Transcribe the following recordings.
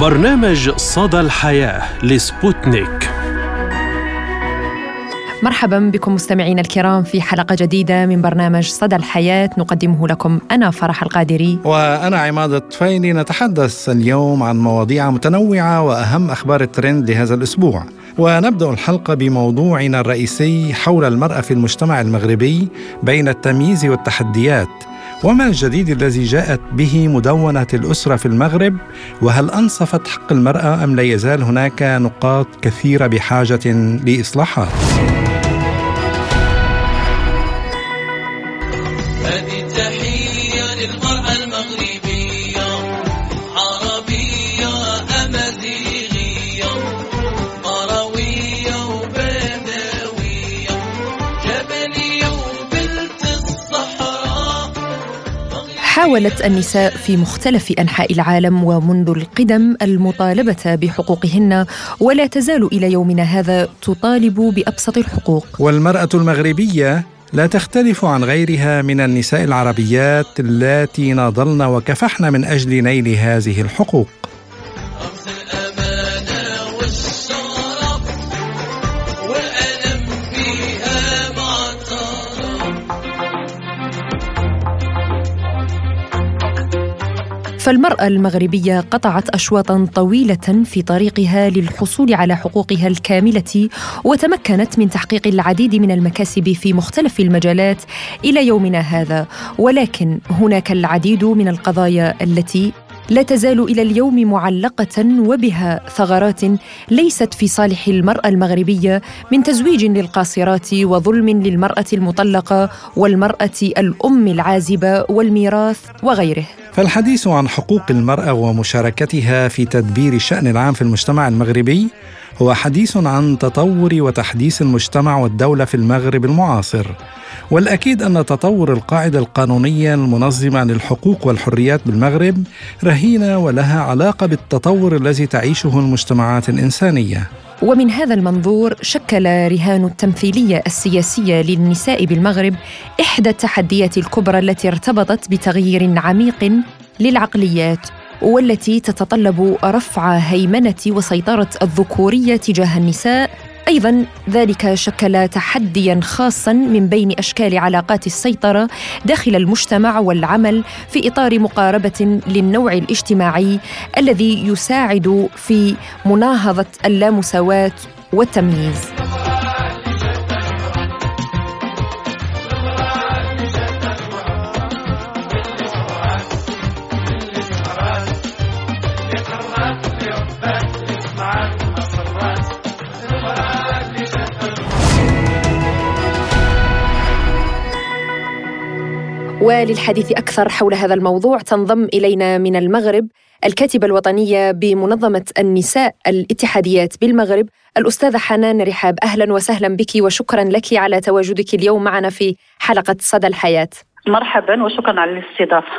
برنامج صدى الحياة لسبوتنيك. مرحبا بكم مستمعينا الكرام في حلقة جديدة من برنامج صدى الحياة. نقدمه لكم أنا فرح القادري. وأنا عماد الطفيلي. نتحدث اليوم عن مواضيع متنوعة وأهم أخبار الترند لهذا الأسبوع. ونبدأ الحلقة بموضوعنا الرئيسي حول المرأة في المجتمع المغربي بين التمييز والتحديات. وما الجديد الذي جاءت به مدونة الأسرة في المغرب وهل أنصفت حق المرأة أم لا يزال هناك نقاط كثيرة بحاجة لإصلاحات؟ حاولت النساء في مختلف أنحاء العالم ومنذ القدم المطالبة بحقوقهن ولا تزال إلى يومنا هذا تطالب بأبسط الحقوق. والمرأة المغربية لا تختلف عن غيرها من النساء العربيات اللاتي ناضلن وكفحن من أجل نيل هذه الحقوق. فالمرأة المغربية قطعت أشواطا طويلة في طريقها للحصول على حقوقها الكاملة وتمكنت من تحقيق العديد من المكاسب في مختلف المجالات إلى يومنا هذا. ولكن هناك العديد من القضايا التي لا تزال إلى اليوم معلقة وبها ثغرات ليست في صالح المرأة المغربية من تزويج للقاصرات وظلم للمرأة المطلقة والمرأة الأم العازبة والميراث وغيره. فالحديث عن حقوق المرأة ومشاركتها في تدبير الشان العام في المجتمع المغربي هو حديث عن تطور وتحديث المجتمع والدولة في المغرب المعاصر. والأكيد أن تطور القاعدة القانونية المنظمة للحقوق والحريات بالمغرب رهينة ولها علاقة بالتطور الذي تعيشه المجتمعات الإنسانية. ومن هذا المنظور شكل رهان التمثيلية السياسية للنساء بالمغرب إحدى التحديات الكبرى التي ارتبطت بتغيير عميق للعقليات. والتي تتطلب رفع هيمنة وسيطرة الذكورية تجاه النساء. أيضا ذلك شكل تحديا خاصا من بين أشكال علاقات السيطرة داخل المجتمع والعمل في إطار مقاربة للنوع الاجتماعي الذي يساعد في مناهضة اللامساواة والتمييز. وللحديث أكثر حول هذا الموضوع تنضم إلينا من المغرب الكاتبة الوطنية بمنظمة النساء الاتحاديات بالمغرب الأستاذة حنان رحاب أهلا وسهلا بك وشكرا لك على تواجدك اليوم معنا في حلقة صدى الحياة. مرحبا وشكرا على الاستضافة.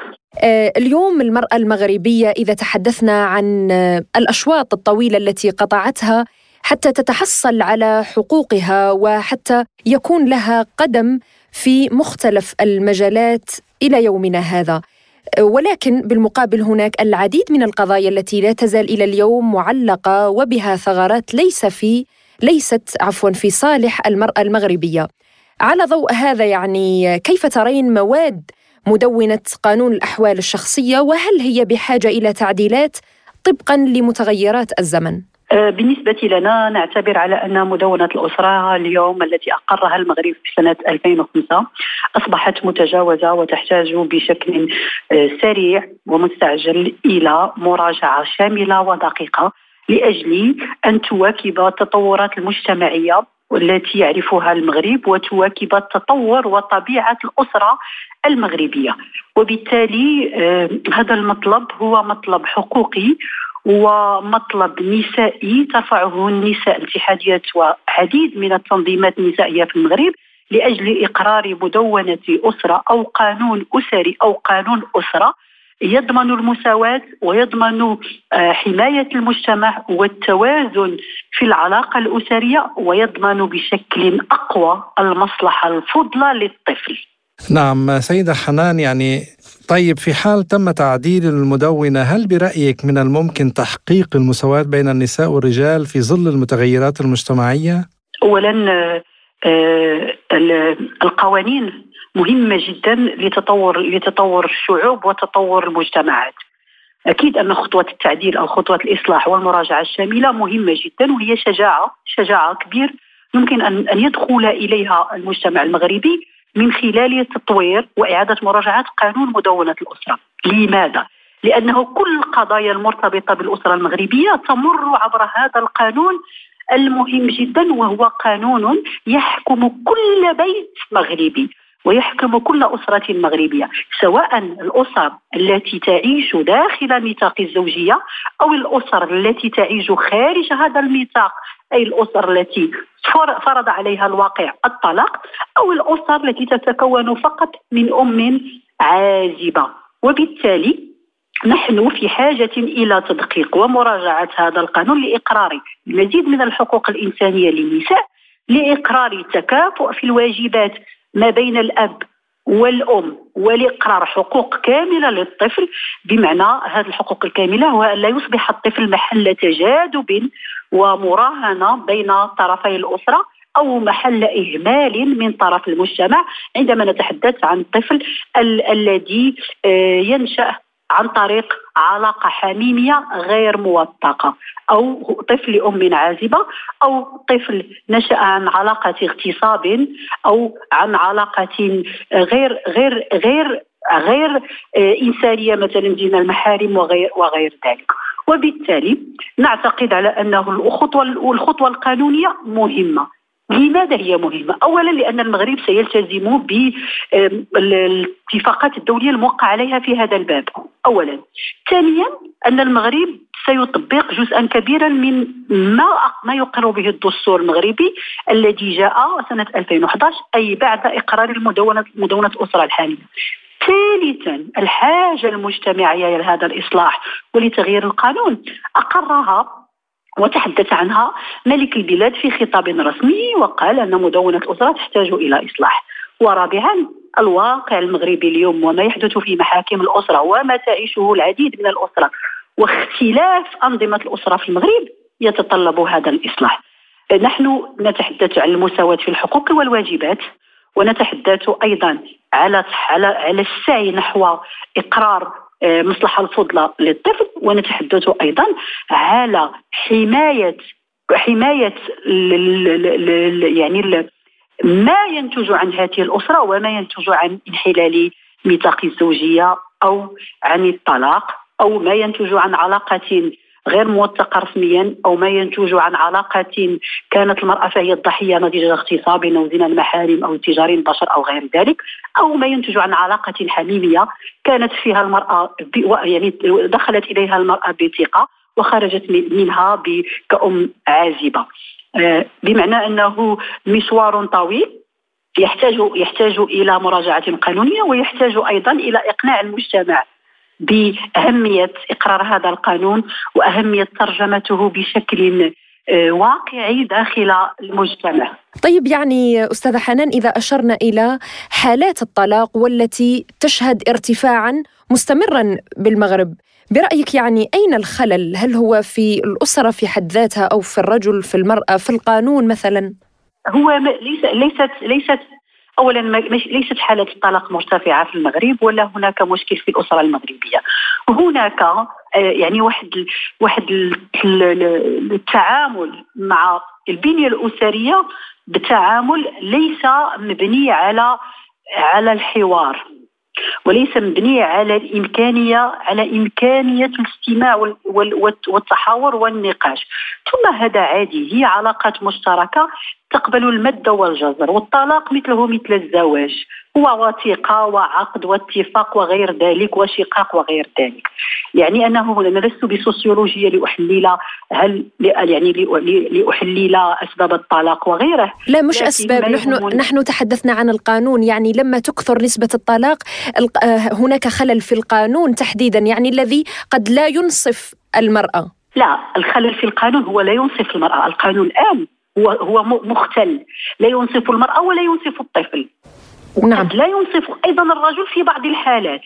آه، اليوم المرأة المغربية إذا تحدثنا عن آه، الأشواط الطويلة التي قطعتها حتى تتحصل على حقوقها وحتى يكون لها قدم في مختلف المجالات إلى يومنا هذا ولكن بالمقابل هناك العديد من القضايا التي لا تزال إلى اليوم معلقة وبها ثغرات ليس في ليست عفوا في صالح المرأة المغربية. على ضوء هذا يعني كيف ترين مواد مدونة قانون الأحوال الشخصية وهل هي بحاجة إلى تعديلات طبقا لمتغيرات الزمن؟ آه، بالنسبة لنا نعتبر على أن مدونة الأسرة اليوم التي أقرها المغرب في سنة 2005 أصبحت متجاوزة وتحتاج بشكل آه، سريع ومستعجل إلى مراجعة شاملة ودقيقة لأجل أن تواكب التطورات المجتمعية والتي يعرفها المغرب وتواكب التطور وطبيعة الأسرة المغربية. وبالتالي آه، هذا المطلب هو مطلب حقوقي ومطلب نسائي ترفعه النساء الاتحاديات وعديد من التنظيمات النسائية في المغرب لأجل إقرار مدونة أسرة أو قانون أسري أو قانون أسرة. يضمن المساواة ويضمن آه، حماية المجتمع والتوازن في العلاقة الأسرية ويضمن بشكل أقوى المصلحة الفضلى للطفل. نعم سيدة حنان يعني طيب في حال تم تعديل المدونة هل برأيك من الممكن تحقيق المساواة بين النساء والرجال في ظل المتغيرات المجتمعية؟ أولا آه، القوانين مهمة جدا لتطور لتطور الشعوب وتطور المجتمعات أكيد أن خطوه التعديل أو خطوه الإصلاح والمراجعة الشاملة مهمة جدا وهي شجاعة شجاعة كبير يمكن أن أن يدخل إليها المجتمع المغربي من خلال تطوير وإعادة مراجعة قانون مدونة الأسرة. لماذا؟ لأنه كل القضايا المرتبطة بالأسرة المغربية تمر عبر هذا القانون المهم جدا وهو قانون يحكم كل بيت مغربي ويحكم كل أسرة مغربية سواء الأسر التي تعيش داخل ميثاق الزوجية أو الأسر التي تعيش خارج هذا الميثاق أي الأسر التي فرض عليها الواقع الطلاق أو الأسر التي تتكون فقط من أم عازبة. وبالتالي نحن في حاجة إلى تدقيق ومراجعة هذا القانون لإقرار المزيد من الحقوق الإنسانية للنساء لإقرار التكافؤ في الواجبات ما بين الأب والأم ولإقرار حقوق كاملة للطفل بمعنى هذه الحقوق الكاملة هو أن لا يصبح الطفل محل تجاذب ومراهنة بين طرفي الأسرة أو محل إهمال من طرف المجتمع عندما نتحدث عن الطفل الذي آه، ينشأ عن طريق علاقة حميمية غير موثقة أو طفل أم عازبة أو طفل نشأ عن علاقة اغتصاب أو عن علاقة غير غير غير غير آه، إنسانية مثلا بين المحارم وغير وغير ذلك. وبالتالي نعتقد على أنه الخطوة الخطوة القانونية مهمة. لماذا هي مهمة؟ أولا لأن المغرب سيلتزم بالاتفاقات الدولية الموقع عليها في هذا الباب أولا. ثانيا أن المغرب سيطبق جزءا كبيرا من ما ما يقر به الدستور المغربي الذي جاء سنة 2011 أي بعد إقرار المدونة مدونة الأسرة الحالية ثالثا الحاجة المجتمعية لهذا الإصلاح ولتغيير القانون. أقرها وتحدث عنها ملك البلاد في خطاب رسمي وقال أن مدونة الأسرة تحتاج إلى إصلاح. ورابعا الواقع المغربي اليوم وما يحدث في محاكم الأسرة وما تعيشه العديد من الأسرة. واختلاف أنظمة الأسرة في المغرب يتطلب هذا الإصلاح. نحن نتحدث عن المساواة في الحقوق والواجبات ونتحدث أيضا على على السعي نحو إقرار المصلحة الفضلى للطفل ونتحدث أيضا على حماية حماية يعني ما ينتج عن هذه الأسرة وما ينتج عن انحلال ميثاق الزوجية أو عن الطلاق أو ما ينتج عن علاقة غير موثقة رسميا أو ما ينتج عن علاقة كانت المرأة فهي الضحية نتيجة اغتصاب أو زنا المحارم أو تجار البشر أو غير ذلك أو ما ينتج عن علاقة حميمية كانت فيها المرأة يعني دخلت إليها المرأة بثقة وخرجت منها كأم عازبة. آه، بمعنى أنه مشوار طويل يحتاج يحتاج إلى مراجعة قانونية ويحتاج أيضا إلى إقناع المجتمع بأهمية إقرار هذا القانون وأهمية ترجمته بشكل آه، واقعي داخل المجتمع. طيب يعني أستاذة حنان إذا أشرنا إلى حالات الطلاق والتي تشهد ارتفاعا مستمرا بالمغرب، برأيك يعني أين الخلل؟ هل هو في الأسرة في حد ذاتها أو في الرجل في المرأة في القانون مثلا؟ هو ليس ليست ليست اولا ليست حالة الطلاق مرتفعة في المغرب ولا هناك مشكل في الأسرة المغربية. هناك آه، يعني واحد واحد التعامل مع البنية الأسرية بتعامل ليس مبني على على الحوار وليس مبني على الإمكانية على إمكانية الاستماع والتحاور والنقاش. ثم هذا عادي هي علاقات مشتركة تقبل المد والجزر والطلاق مثله مثل الزواج هو وثيقة وعقد واتفاق وغير ذلك وشقاق وغير ذلك. يعني أنه أنا لست بسوسيولوجية لأحلل هل يعني لأحلل أسباب الطلاق وغيره. لا مش أسباب نحن نحن تحدثنا عن القانون يعني لما تكثر نسبة الطلاق آه، هناك خلل في القانون تحديدا يعني الذي قد لا ينصف المرأة. لا الخلل في القانون هو لا ينصف المرأة القانون الآن هو هو مختل. لا ينصف المرأة ولا ينصف الطفل. نعم. لا ينصف أيضا الرجل في بعض الحالات.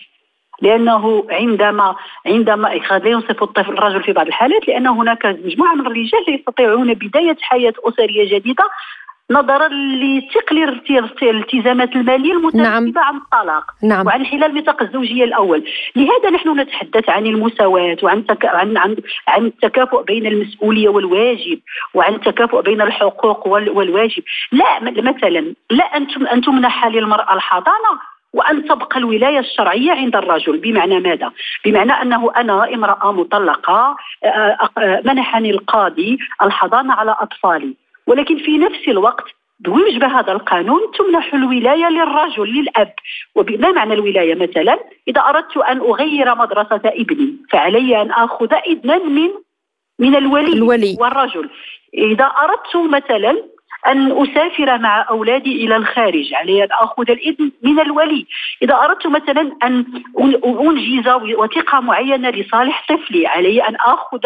لأنه عندما عندما لا ينصف الطفل الرجل في بعض الحالات لأن هناك مجموعة من الرجال يستطيعون بداية حياة أسرية جديدة نظرا لتقليل الالتزامات المالية المترتبة نعم. عن الطلاق نعم. وعن حلال الميثاق الزوجية الأول لهذا نحن نتحدث عن المساواة وعن تك... عن عن عن التكافؤ بين المسؤولية والواجب وعن التكافؤ بين الحقوق وال... والواجب لا مثلا لا أنتم ان تمنح للمراه الحضانة وأن تبقى الولاية الشرعية عند الرجل بمعنى ماذا؟ بمعنى أنه أنا امرأة مطلقة منحني القاضي الحضانة على أطفالي ولكن في نفس الوقت بوجب هذا القانون تمنح الولاية للرجل للأب. وما معنى الولاية؟ مثلا إذا أردت أن أغير مدرسة ابني فعلي أن آخذ اذنا من من الولي, الولي. والرجل. إذا أردت مثلا أن أسافر مع أولادي إلى الخارج علي أن أخذ الإذن من الولي. إذا أردت مثلا أن أنجز وثيقة معينة لصالح طفلي علي أن أخذ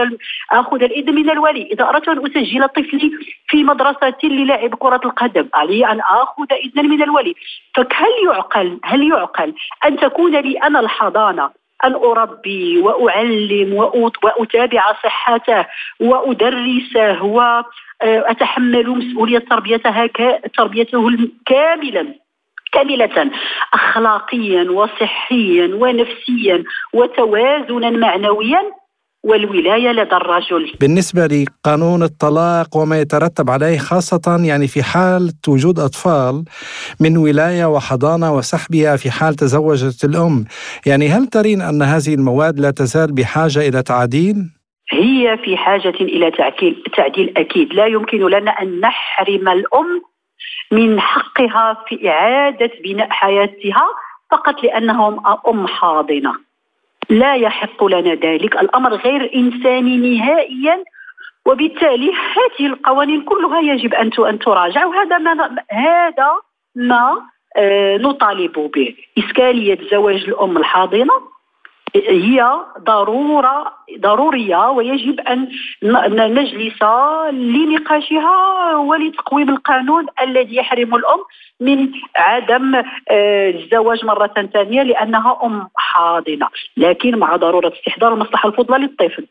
أخذ الإذن من الولي. إذا أردت أن أسجل طفلي في مدرسة للعب كرة القدم علي أن أخذ إذنا من الولي. فهل يعقل هل يعقل أن تكون لي أنا الحضانة أن أربي وأعلم وأتابع صحته وأدرسه وأتحمل مسؤولية تربيتها تربيته كاملا كاملة أخلاقيا وصحيا ونفسيا وتوازنا معنويا. والولاية لدى الرجل. بالنسبة لقانون الطلاق وما يترتب عليه خاصة يعني في حال وجود أطفال من ولاية وحضانة وسحبها في حال تزوجت الأم، يعني هل ترين أن هذه المواد لا تزال بحاجة إلى تعديل؟ هي في حاجة إلى تعديل تعديل أكيد، لا يمكن لنا أن نحرم الأم من حقها في إعادة بناء حياتها فقط لانهم أم حاضنة. لا يحق لنا ذلك. الأمر غير إنساني نهائيا وبالتالي هذه القوانين كلها يجب أن أن تراجع وهذا ما هذا ما آه، نطالب به. إسكالية زواج الأم الحاضنة هي ضروره ضرورية ويجب أن نجلس لنقاشها ولتقويم القانون الذي يحرم الأم من عدم آه، الزواج مرة ثانية لأنها أم حاضنة. لكن مع ضرورة استحضار المصلحة الفضلى للطفل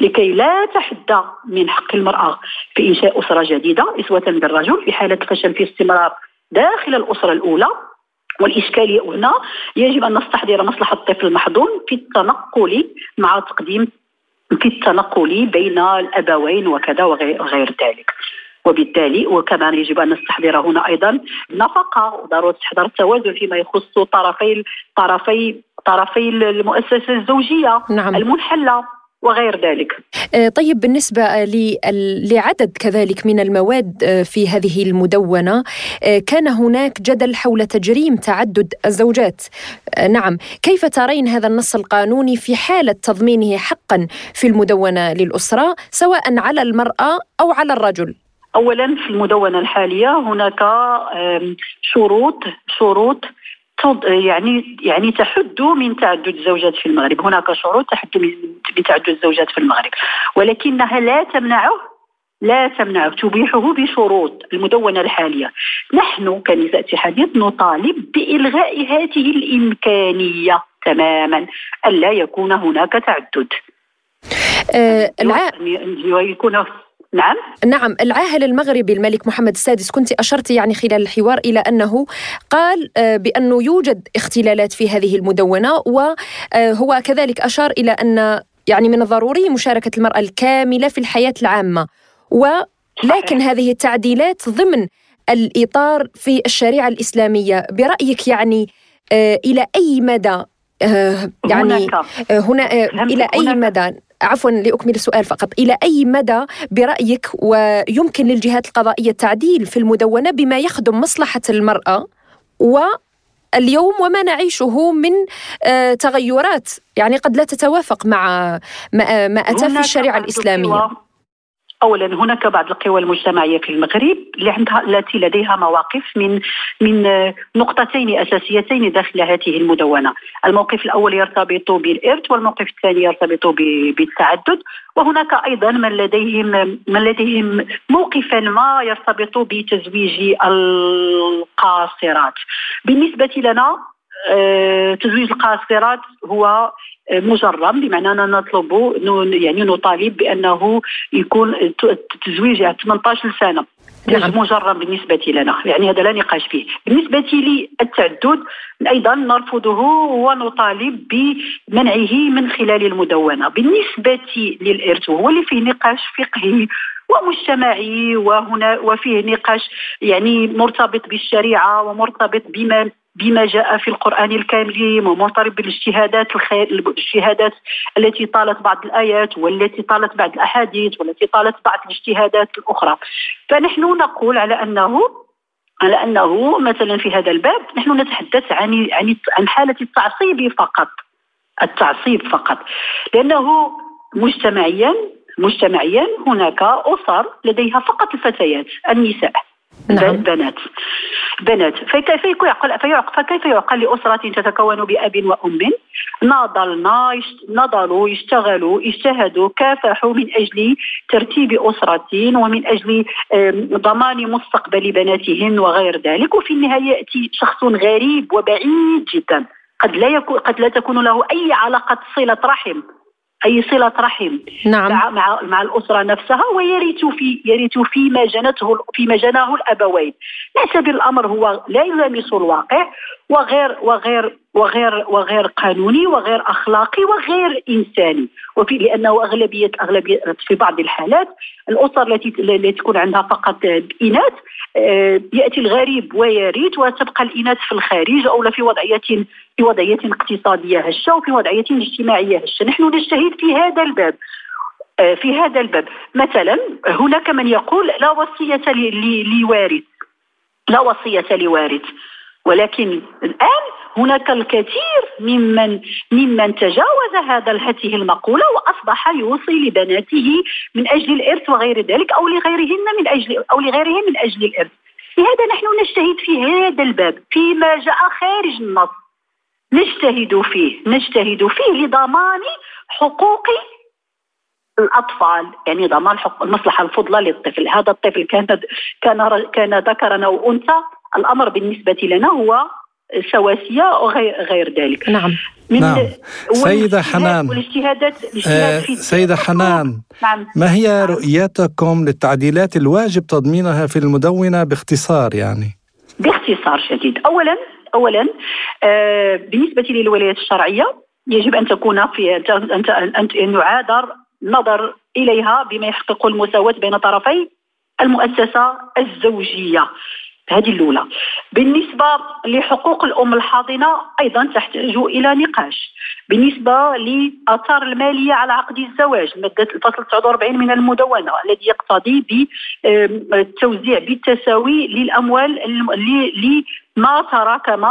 لكي لا تحد من حق المرأة في إنشاء أسرة جديدة إسوة بالرجل في حالة الفشل في استمرار داخل الأسرة الأولى. والإشكالية هنا يجب أن نستحضر مصلحة الطفل المحظوظ في التنقل مع تقديم في التنقل بين الأبوين وكذا وغير ذلك وبالتالي وكمان يجب أن نستحضر هنا أيضا النفقه وضروره استحضار التوازن فيما يخص طرفي طرفي طرفي المؤسسة الزوجية نعم. المنحلة وغير ذلك. آه، طيب بالنسبة لعدد كذلك من المواد آه، في هذه المدونة آه، كان هناك جدل حول تجريم تعدد الزوجات. نعم كيف ترين هذا النص القانوني في حالة تضمينه حقا في المدونة للأسرة سواء على المرأة أو على الرجل؟ اولا في المدونة الحالية هناك شروط شروط يعني يعني تحد من تعدد الزوجات في المغرب. هناك شروط تحد من تعدد الزوجات في المغرب. ولكنها لا تمنعه لا تمنعه تبيحه بشروط المدونة الحالية. نحن كنساء اتحادية نطالب بإلغاء هذه الإمكانية تماما ألا يكون هناك تعدد. أه الع... يكون نعم. نعم العاهل المغربي الملك محمد السادس كنت أشرت يعني خلال الحوار إلى أنه قال آه، بأنه يوجد اختلالات في هذه المدونة وهو كذلك أشار إلى أن يعني من الضروري مشاركة المرأة الكاملة في الحياة العامة ولكن هذه التعديلات ضمن الإطار في الشريعة الإسلامية. برأيك يعني آه، إلى أي مدى آه، يعني هنا إلى أي مدى؟ عفوا لأكمل السؤال فقط. إلى أي مدى برأيك ويمكن للجهات القضائية التعديل في المدونة بما يخدم مصلحة المرأة و اليوم وما نعيشه من آه، تغيرات؟ يعني قد لا تتوافق مع ما أتى في الشريعة الإسلامية. اولا هناك بعض القوى المجتمعية في المغرب اللي عندها التي لديها مواقف من من نقطتين أساسيتين داخل هذه المدونة، الموقف الأول يرتبط بالإرث والموقف الثاني يرتبط بالتعدد، وهناك أيضا من لديهم من لديهم موقفا ما يرتبط بتزويج القاصرات. بالنسبة لنا تزويج القاصرات هو مجرم بمعنى أننا نطلب يعني نطالب بأنه يكون تزويج 18 سنة. نعم. مجرم بالنسبة لنا. يعني هذا لا نقاش فيه. بالنسبة للتعدد أيضا نرفضه ونطالب بمنعه من خلال المدونة. بالنسبة للإرث هو اللي فيه نقاش فقهي ومجتمعي وهنا وفيه نقاش يعني مرتبط بالشريعة ومرتبط بما بما جاء في القرآن الكريم ومرتبط بالاجتهادات الاجتهادات التي طالت بعض الآيات والتي طالت بعض الأحاديث والتي طالت بعض الاجتهادات الأخرى. فنحن نقول على أنه على أنه مثلا في هذا الباب نحن نتحدث عن عن عن حالة التعصيب فقط. التعصيب فقط. لأنه مجتمعيا مجتمعيا هناك أسر لديها فقط الفتيات النساء. نعم. بنات. بنات. فكيف يعقل فكيف يعقل لأسرة تتكون بأب وأم؟ ناضلنا نضلوا يشتغلوا اجتهدوا كافحوا من أجل ترتيب أسرة ومن أجل ضمان مستقبل بناتهن وغير ذلك. وفي النهاية يأتي شخص غريب وبعيد جدا. قد لا يكون قد لا تكون له أي علاقة صلة رحم. أي صلة رحم. نعم. مع مع مع الأسرة نفسها ويرث في يرث فيما جنته فيما جناه الأبوين. نعتبر الامر هو لا يلامس الواقع. وغير وغير وغير وغير قانوني وغير أخلاقي وغير إنساني. وفي لأنه اغلبيه أغلبية في بعض الحالات الأسر التي التي تكون عندها فقط إناث آه، يأتي الغريب ويريد وتبقى الإناث في الخارج أو في وضعيه في وضعية اقتصادية هشة وفي وضعية اجتماعية هشة. نحن نجتهد في هذا الباب. آه، في هذا الباب. مثلا هناك من يقول لا وصية لوارث. لا وصية لوارث. ولكن الآن هناك الكثير ممن ممن تجاوز هذا هذه المقولة وأصبح يوصي لبناته من أجل الإرث وغير ذلك أو لغيرهن من أجل أو لغيرهم من أجل الإرث. لهذا نحن نجتهد في هذا الباب فيما جاء خارج النص. نجتهد فيه نجتهد فيه لضمان حقوق الأطفال يعني ضمان حقوق المصلحه الفضلى للطفل. هذا الطفل كان كان كان ذكرا أو أنثى. الأمر بالنسبة لنا هو سواسية وغير غير ذلك. نعم. من نعم. سيدة حنان. والاجتهادات آه سيدة حنان نعم. ما هي رؤيتكم للتعديلات الواجب تضمينها في المدونة باختصار يعني؟ باختصار شديد. أولا أولا آه بالنسبة للولايات الشرعية يجب أن تكون في أن أن يعادر نظر إليها بما يحقق المساواة بين طرفي المؤسسة الزوجية. هذه الأولى. بالنسبة لحقوق الأم الحاضنة أيضا تحتاج إلى نقاش. بالنسبة لآثار المالية على عقد الزواج مادة الفصل 49 من المدونة الذي يقتضي بالتوزيع بالتساوي للأموال لما تراكم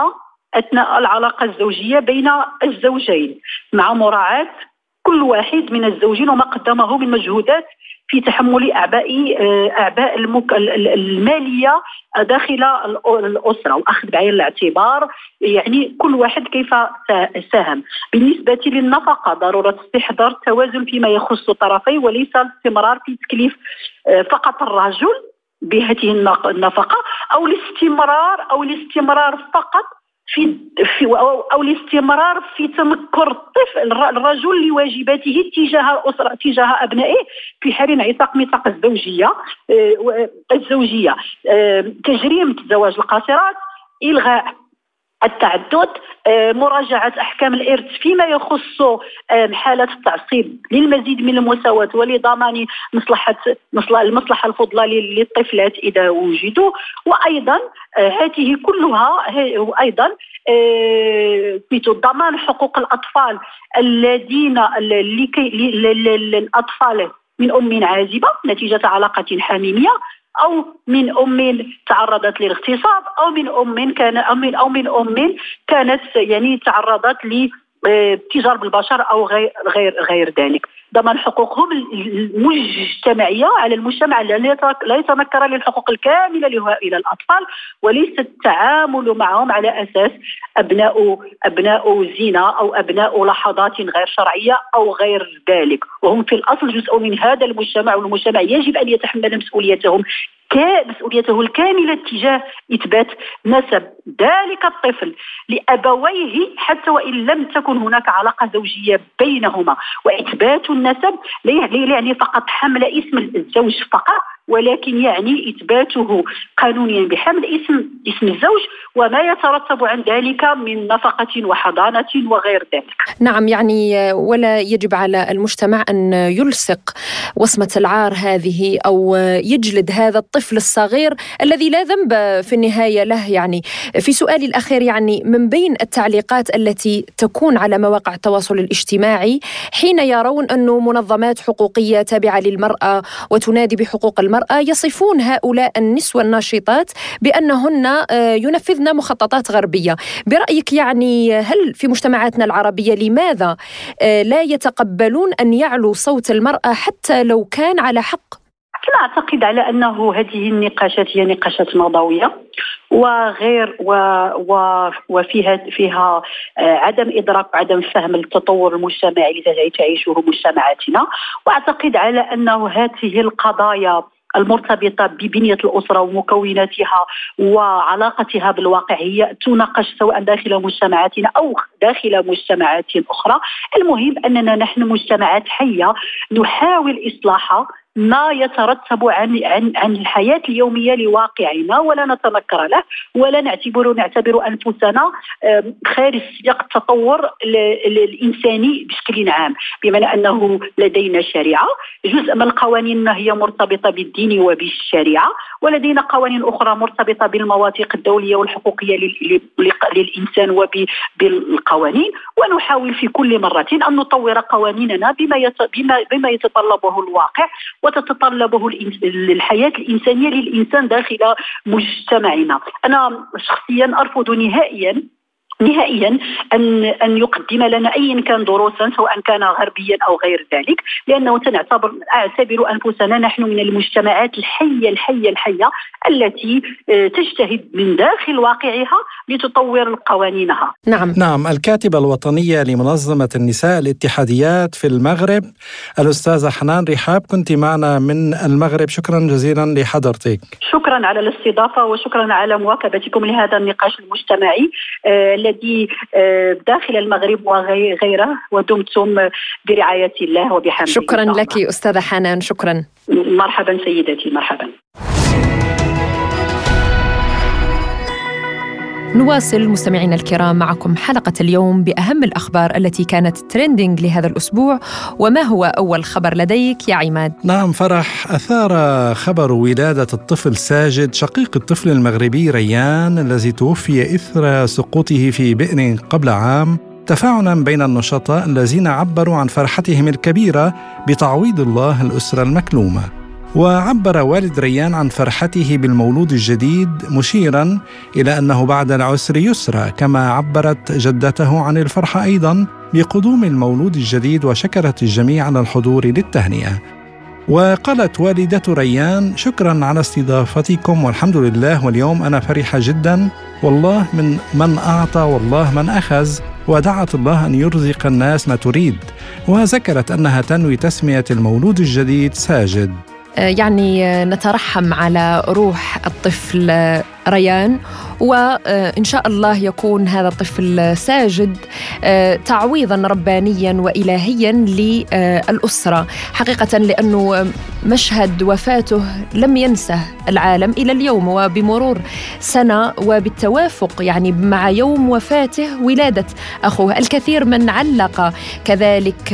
أثناء العلاقة الزوجية بين الزوجين مع مراعاة كل واحد من الزوجين وما قدمه من مجهودات في تحمل أعباء أعباء. المالية داخل الأسرة وأخذ بعين الاعتبار يعني كل واحد كيف ساهم بالنسبة للنفقة ضرورة استحضار التوازن فيما يخص الطرفين وليس الاستمرار في تكليف آه، فقط الرجل بهذه النفقة أو الاستمرار أو الاستمرار فقط في, في أو الاستمرار في تنكر الطفل الرجل لواجباته تجاه الاسره تجاه أبنائه في حال انعتاق ميثاق الزوجية آه، الزوجية. آه، تجريم زواج القاصرات إلغاء التعدد آه، مراجعة أحكام الإرث فيما يخص حالة التعصيب للمزيد من المساواة ولضمان مصلحة المصلحة الفضلى للطفلات إذا وجدوا. وأيضا آه، هذه كلها أيضا في آه، ضمان حقوق الأطفال الذين لكي الأطفال من أم عازبة نتيجة علاقة حميمية. أو من أم تعرضت للاغتصاب أو من أم كان أو من أو من أم كانت يعني تعرضت لتجار بالبشر أو غير غير غير ذلك. ضمان حقوقهم المجتمعيه على المجتمع لا يتنكر للحقوق الكاملة إلى الأطفال وليس التعامل معهم على أساس ابناء أبناء زنا أو أبناء لحظات غير شرعية أو غير ذلك. وهم في الأصل جزء من هذا المجتمع والمجتمع يجب أن يتحمل مسؤوليتهم مسؤوليته الكاملة تجاه إثبات نسب ذلك الطفل لأبويه حتى وإن لم تكن هناك علاقة زوجية بينهما. وإثبات النسب لا يعني فقط حمل اسم الزوج فقط ولكن يعني إثباته قانونيا بحمل اسم اسم الزوج وما يترتب عن ذلك من نفقة وحضانة وغير ذلك. نعم يعني ولا يجب على المجتمع أن يلصق وصمة العار هذه أو يجلد هذا الطفل الصغير الذي لا ذنب في النهاية له يعني في سؤالي الأخير يعني من بين التعليقات التي تكون على مواقع التواصل الاجتماعي حين يرون انه منظمات حقوقية تابعة للمرأة وتنادي بحقوق المرأة المرأة يصفون هؤلاء النسوة الناشطات بأنهن آه، ينفذن مخططات غربية. برأيك يعني هل في مجتمعاتنا العربية لماذا آه، لا يتقبلون أن يعلو صوت المرأة حتى لو كان على حق؟ لا أعتقد على أنه هذه النقاشات هي نقاشات موضويه وغير و و وفيها فيها آه، عدم إدراك وعدم فهم التطور المجتمعي الذي تعيشه مجتمعاتنا. وأعتقد على أنه هذه القضايا المرتبطة ببنية الأسرة ومكوناتها وعلاقتها بالواقع هي تناقش سواء داخل مجتمعاتنا أو داخل مجتمعات أخرى. المهم أننا نحن مجتمعات حية نحاول إصلاحها ما يترتب عن عن عن الحياة اليومية لواقعنا ولا نتنكر له ولا نعتبر نعتبر أنفسنا خارج سياق التطور الإنساني بشكل عام. بمعنى أنه لدينا شريعة جزء من القوانين هي مرتبطة بالدين وبالشريعة ولدينا قوانين أخرى مرتبطة بالمواثيق الدولية والحقوقية للإنسان وبالقوانين ونحاول في كل مرة أن نطور قوانيننا بما بما يتطلبه الواقع. وتتطلبه الحياة الإنسانية للإنسان داخل مجتمعنا. أنا شخصيا أرفض نهائيا نهائيا ان أن يقدم لنا ايا كان دروسا سواء كان غربيا أو غير ذلك لأنه سنعتبر أعتبر أنفسنا نحن من المجتمعات الحيه الحيه الحية التي آه، تجتهد من داخل واقعها لتطور قوانينها. نعم نعم الكاتبة الوطنية لمنظمة النساء الاتحاديات في المغرب الأستاذة حنان رحاب كنت معنا من المغرب شكرا جزيلا لحضرتك. شكرا على الاستضافة وشكرا على مواكبتكم لهذا النقاش المجتمعي آه، الذي آه، داخل المغرب وغيره ودمتم برعاية الله وبحمده. شكرا لك أستاذة حنان شكرا. مرحبا سيدتي مرحبا. نواصل مستمعينا الكرام معكم حلقة اليوم بأهم الأخبار التي كانت trending لهذا الأسبوع وما هو أول خبر لديك يا عماد؟ نعم فرح أثار خبر ولادة الطفل ساجد شقيق الطفل المغربي ريان الذي توفي إثر سقوطه في بئر قبل عام تفاعلا بين النشطاء الذين عبروا عن فرحتهم الكبيرة بتعويض الله الأسرة المكلومة وعبر والد ريان عن فرحته بالمولود الجديد مشيرا إلى أنه بعد العسر يسرى كما عبرت جدته عن الفرحه أيضا بقدوم المولود الجديد وشكرت الجميع على الحضور للتهنئة. وقالت والدة ريان شكرا على استضافتكم والحمد لله واليوم أنا فرحة جدا. والله من من أعطى والله من أخذ ودعت الله أن يرزق الناس ما تريد. وذكرت أنها تنوي تسمية المولود الجديد ساجد. يعني آه، نترحم على روح الطفل آه، ريان وإن شاء الله يكون هذا الطفل ساجد تعويضا ربانيا وإلهيا للأسرة. حقيقة لأنه مشهد وفاته لم ينسه العالم إلى اليوم وبمرور سنة وبالتوافق يعني مع يوم وفاته ولادة أخوه الكثير من علق كذلك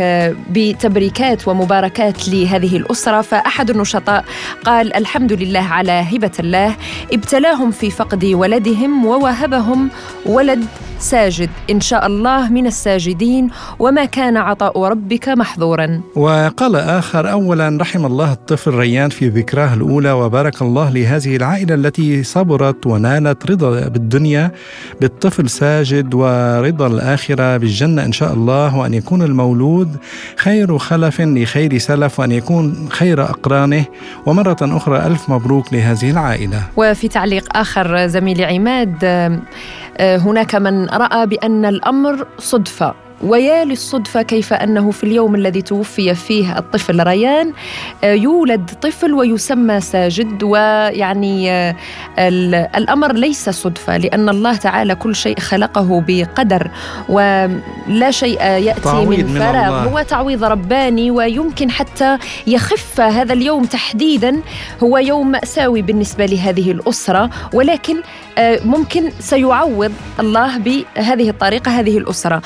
بتبريكات ومباركات لهذه الأسرة. فأحد النشطاء قال الحمد لله على هبة الله ابتلاهم في فقد ولدهم ووهبهم ولد ساجد إن شاء الله من الساجدين وما كان عطاء ربك محظورا. وقال آخر اولا رحم الله الطفل ريان في ذكراه الأولى وبارك الله لهذه العائلة التي صبرت ونالت رضا بالدنيا بالطفل ساجد ورضا الآخرة بالجنة إن شاء الله وأن يكون المولود خير خلف لخير سلف وأن يكون خير أقرانه ومرة أخرى ألف مبروك لهذه العائلة. وفي تعليق آخر زميلي عماد هناك من رأى بأن الأمر صدفة. ويا للصدفة كيف أنه في اليوم الذي توفي فيه الطفل ريان آه، يولد طفل ويسمى ساجد ويعني آه، الأمر ليس صدفة لأن الله تعالى كل شيء خلقه بقدر ولا شيء يأتي من فراغ. هو تعويض رباني ويمكن حتى يخف هذا اليوم تحديدا هو يوم مأساوي بالنسبة لهذه الأسرة ولكن آه، ممكن سيعوض الله بهذه الطريقة هذه الأسرة.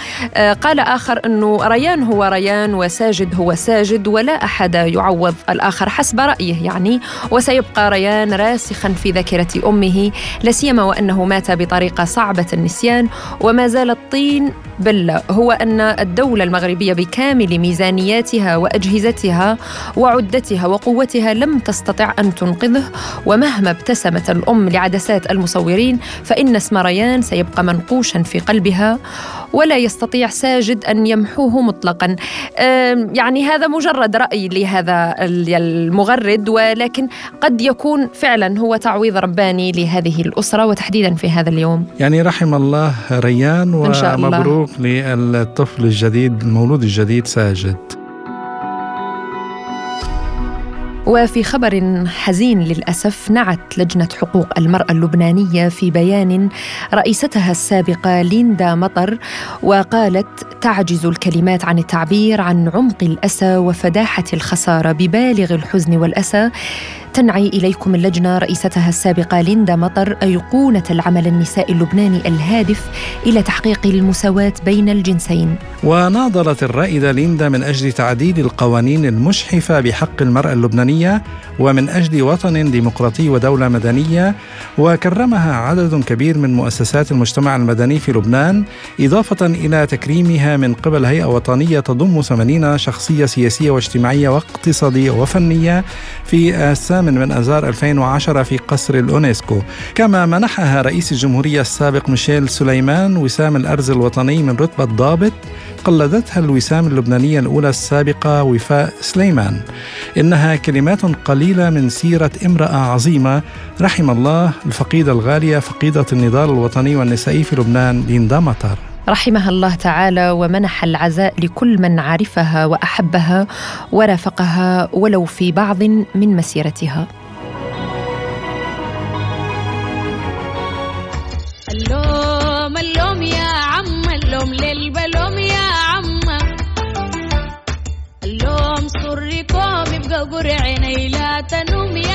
قال آخر أنه ريان هو ريان وساجد هو ساجد ولا أحد يعوض الآخر حسب رأيه. يعني وسيبقى ريان راسخا في ذاكرة أمه لا سيما وأنه مات بطريقة صعبة النسيان وما زال الطين بلة هو أن الدولة المغربية بكامل ميزانياتها وأجهزتها وعدتها وقوتها لم تستطع أن تنقذه ومهما ابتسمت الأم لعدسات المصورين فإن اسم ريان سيبقى منقوشا في قلبها. ولا يستطيع ساجد أن يمحوه مطلقا. يعني هذا مجرد رأي لهذا المغرد ولكن قد يكون فعلا هو تعويض رباني لهذه الأسرة. وتحديدا في هذا اليوم. يعني رحم الله ريان ومبروك للطفل الجديد المولود الجديد ساجد. وفي خبر حزين للأسف نعت لجنة حقوق المرأة اللبنانية في بيان رئيستها السابقة ليندا مطر وقالت تعجز الكلمات عن التعبير عن عمق الأسى وفداحة الخسارة ببالغ الحزن والأسى. تنعي إليكم اللجنة رئيستها السابقة ليندا مطر أيقونة العمل النسائي اللبناني الهادف إلى تحقيق المساواة بين الجنسين. وناضلت الرائدة ليندا من أجل تعديل القوانين المشحفة بحق المرأة اللبنانية ومن أجل وطن ديمقراطي ودولة مدنية وكرمها عدد كبير من مؤسسات المجتمع المدني في لبنان إضافة إلى تكريمها من قبل هيئة وطنية تضم 80 شخصية سياسية واجتماعية واقتصادية وفنية في السنة الثامن من أذار 2010 في قصر الأونسكو كما منحها رئيس الجمهورية السابق ميشيل سليمان وسام الأرز الوطني من رتبة ضابط قلدتها الوسام اللبنانية الأولى السابقة وفاء سليمان. إنها كلمات قليلة من سيرة امرأة عظيمة رحم الله الفقيدة الغالية فقيدة النضال الوطني والنسائي في لبنان ليندا مطر رحمها الله تعالى ومنح العزاء لكل من عرفها وأحبها ورافقها ولو في بعض من مسيرتها. اللوم اللوم يا عم اللوم للبلوم يا عم. اللوم سركم يبقى قرعيني لا تنوم يا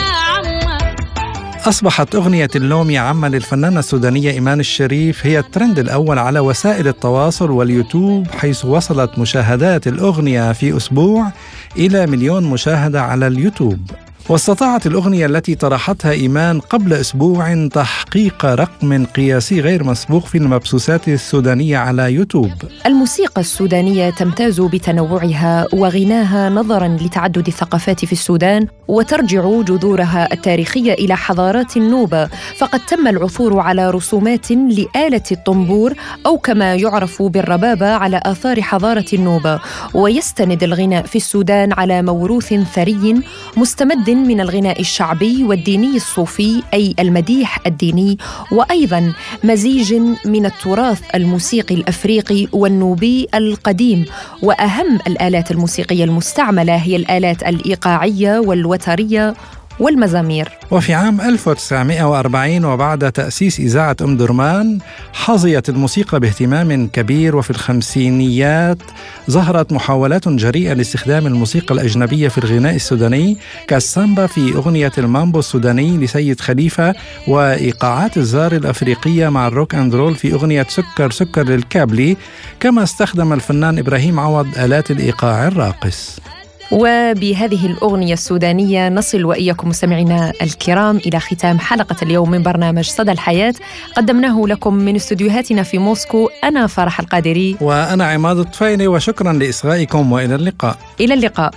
أصبحت أغنية اللوم يا عم للفنانة السودانية إيمان الشريف هي الترند الأول على وسائل التواصل واليوتيوب حيث وصلت مشاهدات الأغنية في أسبوع إلى مليون مشاهدة على اليوتيوب. واستطاعت الأغنية التي طرحتها إيمان قبل أسبوع تحقيق رقم قياسي غير مسبوق في المبثوثات السودانية على يوتيوب. الموسيقى السودانية تمتاز بتنوعها وغناها نظرا لتعدد الثقافات في السودان وترجع جذورها التاريخية إلى حضارات النوبة. فقد تم العثور على رسومات لآلة الطنبور أو كما يعرف بالربابة على آثار حضارة النوبة. ويستند الغناء في السودان على موروث ثري مستمد من الغناء الشعبي والديني الصوفي أي المديح الديني وأيضا مزيج من التراث الموسيقي الأفريقي والنوبي القديم. وأهم الآلات الموسيقية المستعملة هي الآلات الإيقاعية والوترية والمزامير. وفي عام 1940 وبعد تأسيس إذاعة أم درمان حظيت الموسيقى باهتمام كبير وفي الخمسينيات ظهرت محاولات جريئة لاستخدام الموسيقى الأجنبية في الغناء السوداني كالسامبا في أغنية المامبو السوداني لسيد خليفة وإيقاعات الزار الأفريقية مع الروك أند رول في أغنية سكر سكر للكابلي كما استخدم الفنان إبراهيم عوض آلات الإيقاع الراقص. وبهذه الأغنية السودانية نصل وإياكم مستمعينا الكرام إلى ختام حلقة اليوم من برنامج صدى الحياة. قدمناه لكم من استديوهاتنا في موسكو أنا فرح القادري. وأنا عماد الطفيلي وشكرا لإصغائكم وإلى اللقاء. إلى اللقاء.